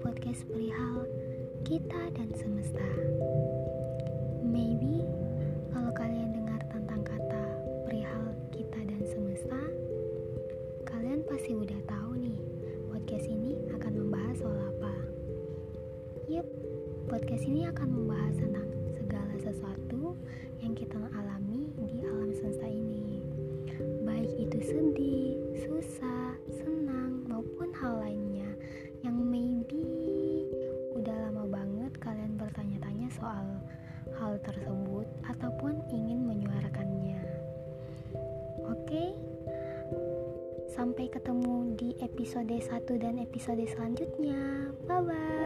podcast perihal kita dan semesta. Maybe kalau kalian dengar tentang kata perihal kita dan semesta, kalian pasti udah tahu nih podcast ini akan membahas soal apa. Yup, podcast ini akan membahas tentang soal hal tersebut ataupun ingin menyuarakannya. Oke, sampai ketemu di episode 1 dan episode selanjutnya. Bye bye.